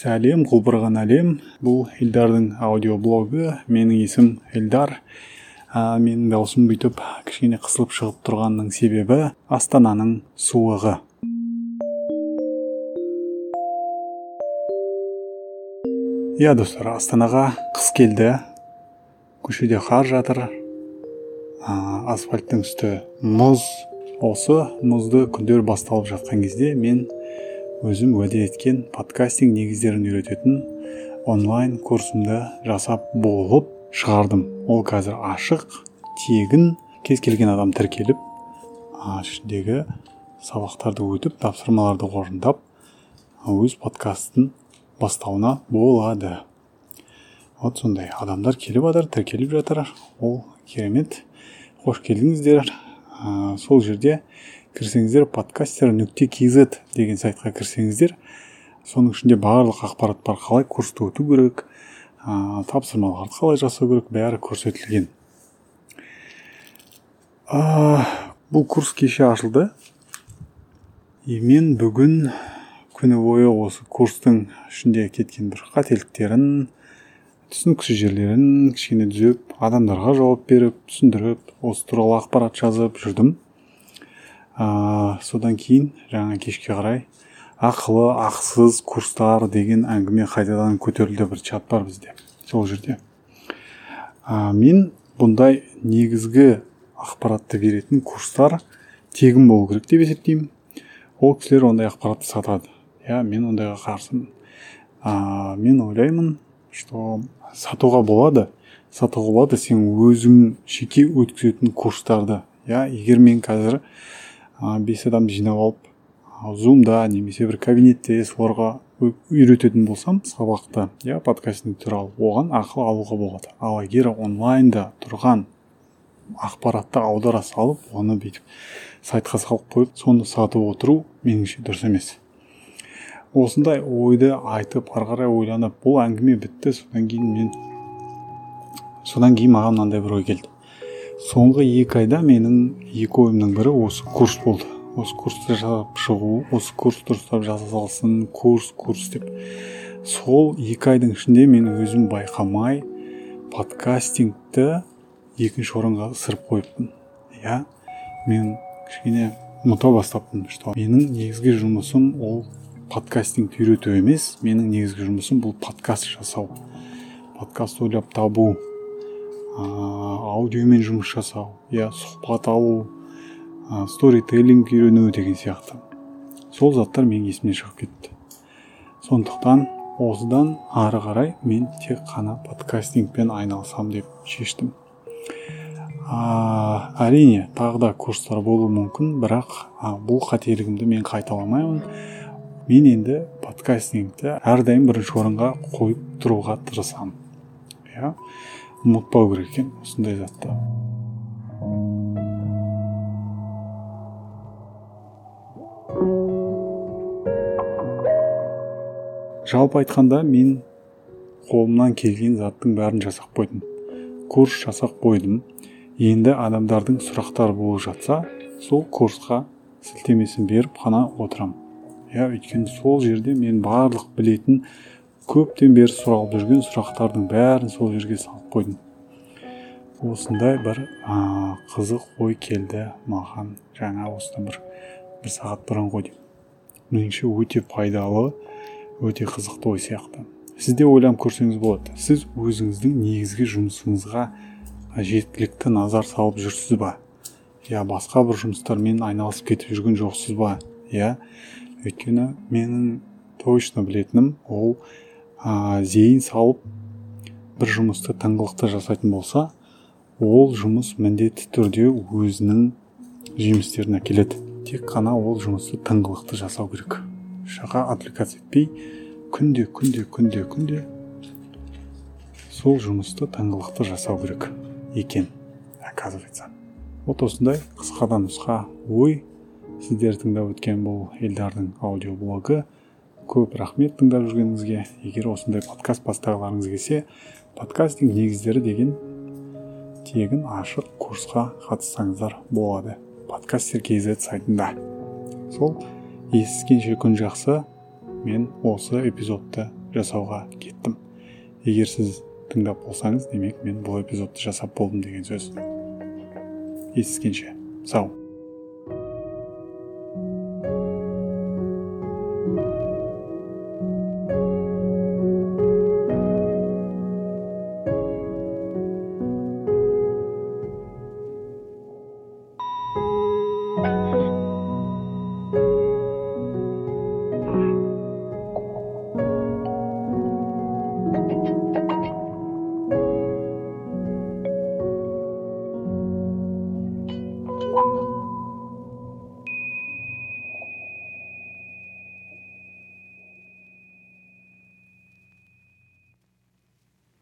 сәлем құлпырған әлем. Бұл эльдардың аудиоблогы. Менің есім эльдар. Ә, менің даусым бүйтіп кішкене қысылып шығып тұрғанның себебі астананың суығы. Иә достар астанаға қыс келді. Көшеде қар жатыр. Ә, асфальттың үсті мұз. Осы мұзды күндер басталып жатқан кезде мен өзім уәде еткен подкастинг негіздерін үйрететін онлайн курсымды жасап болып шығардым. Ол қазір ашық тегін. Кез келген адам тіркеліп ішіндегі сабақтарды өтіп тапсырмаларды орындап өз подкастын бастауына болады. Вот сондай адамдар келіп жатыр тіркеліп жатыр. Ол керемет. Қош келдіңіздер. Ә, сол жерде кірсеңіздер подкастер нүкте kz деген сайтқа кірсеңіздер соның ішінде барлық ақпарат бар қалай курсты өту керек ә, тапсырмаларды қалай жасау керек бәрі көрсетілген. Ә, бұл курс кеше ашылды. И мен бүгін күні бойы осы курстың ішінде кеткен бір қателіктерін түсініксіз жерлерін кішкене түзеп адамдарға жауап беріп түсіндіріп осы туралы ақпарат жазып жүрдім. Ә, содан кейін жаңа кешке қарай ақылы ақысыз курстар деген әңгіме қайтадан көтерілді бір чат бар бізде сол жерде. Ә, мен бұндай негізгі ақпаратты беретін курстар тегін болу керек деп есептеймін. Ол кісілер ондай ақпаратты сатады. Иә мен ондайға қарсымын. Ә, мен ойлаймын что сатуға болады. Сатуға болады сен өзің жеке өткізетін курстарды. Иә егер мен қазір бес адамды жинап алып зумда немесе бір кабинетте соларға үйрететін болсам сабақты иә подкастинг туралы оған ақыл алуға болады. Ал егер онлайнда тұрған ақпаратты аудара салып оны бүйтіп сайтқа салып қойып соны сатып отыру меніңше дұрыс емес. Осындай ойды айтып ары қарай ойланып бұл әңгіме бітті содан кейін мен содан кейін маған мынандай бір ой келді. Соңғы екі айда менің екі ойымның бірі осы курс болды. Осы курсты жасап шығу осы курс дұрыстап жасалсын курс курс деп. Сол екі айдың ішінде мен өзім байқамай подкастингті екінші орынға ысырып қойыппын. Иә мен кішкене ұмыта бастаппын что менің негізгі жұмысым ол подкастингті үйрету емес менің негізгі жұмысым бұл подкаст жасау. Подкаст ойлап табу аудиомен жұмыс жасау иә сұхбат алу ә, сторителлинг үйрену деген сияқты. Сол заттар менің есімнен шығып кетті. Сондықтан осыдан ары қарай мен тек қана подкастингпен айналысам деп шештім. Ә, әрине тағы да курстар болуы мүмкін бірақ а, бұл қателігімді мен қайталамаймын. Мен енді подкастингті әрдайым бірінші орынға қойып тұруға тырысамын. Иә? Ұмытпау керек екен осындай затты. Жалпы айтқанда мен қолымнан келген заттың бәрін жасап қойдым. Курс жасап қойдым. Енді адамдардың сұрақтары болып жатса сол курсқа сілтемесін беріп қана отырам. Иә өйткені сол жерде мен барлық білетін көптен бері сұралып жүрген сұрақтардың бәрін сол жерге салып қойдым. Осындай бір ә, қызық ой келді маған. Жаңа осыдан бір бір сағат бұрын ғой деймін меніңше өте пайдалы өте қызықты ой сияқты. Сіз де ойланып көрсеңіз болады. Сіз өзіңіздің негізгі жұмысыңызға жеткілікті назар салып жүрсіз ба? Я басқа бір жұмыстармен айналысып кетіп жүрген жоқсыз ба? Иә өйткені менің точно білетінім ол ә, зейін салып бір жұмысты тыңғылықты жасайтын болса ол жұмыс міндетті түрде өзінің жемістерін әкеледі. Тек қана ол жұмысты тыңғылықты жасау керек. Шаға отвлекаться етпей күнде күнде күнде күнде сол жұмысты тыңғылықты жасау керек екен оказывается. Вот осындай қысқадан нұсқа. Ой сіздер тыңдап өткен бұл елдардың аудиоблогы. Көп рахмет тыңдап жүргеніңізге. Егер осындай подкаст бастағыларыңыз келсе подкастинг негіздері деген тегін ашық курсқа қатыссаңыздар болады. Подкастер kz сайтында. Сол естіскенше күн жақсы мен осы эпизодты жасауға кеттім. Егер сіз тыңдап болсаңыз демек мен бұл эпизодты жасап болдым деген сөз. Естіскенше сау.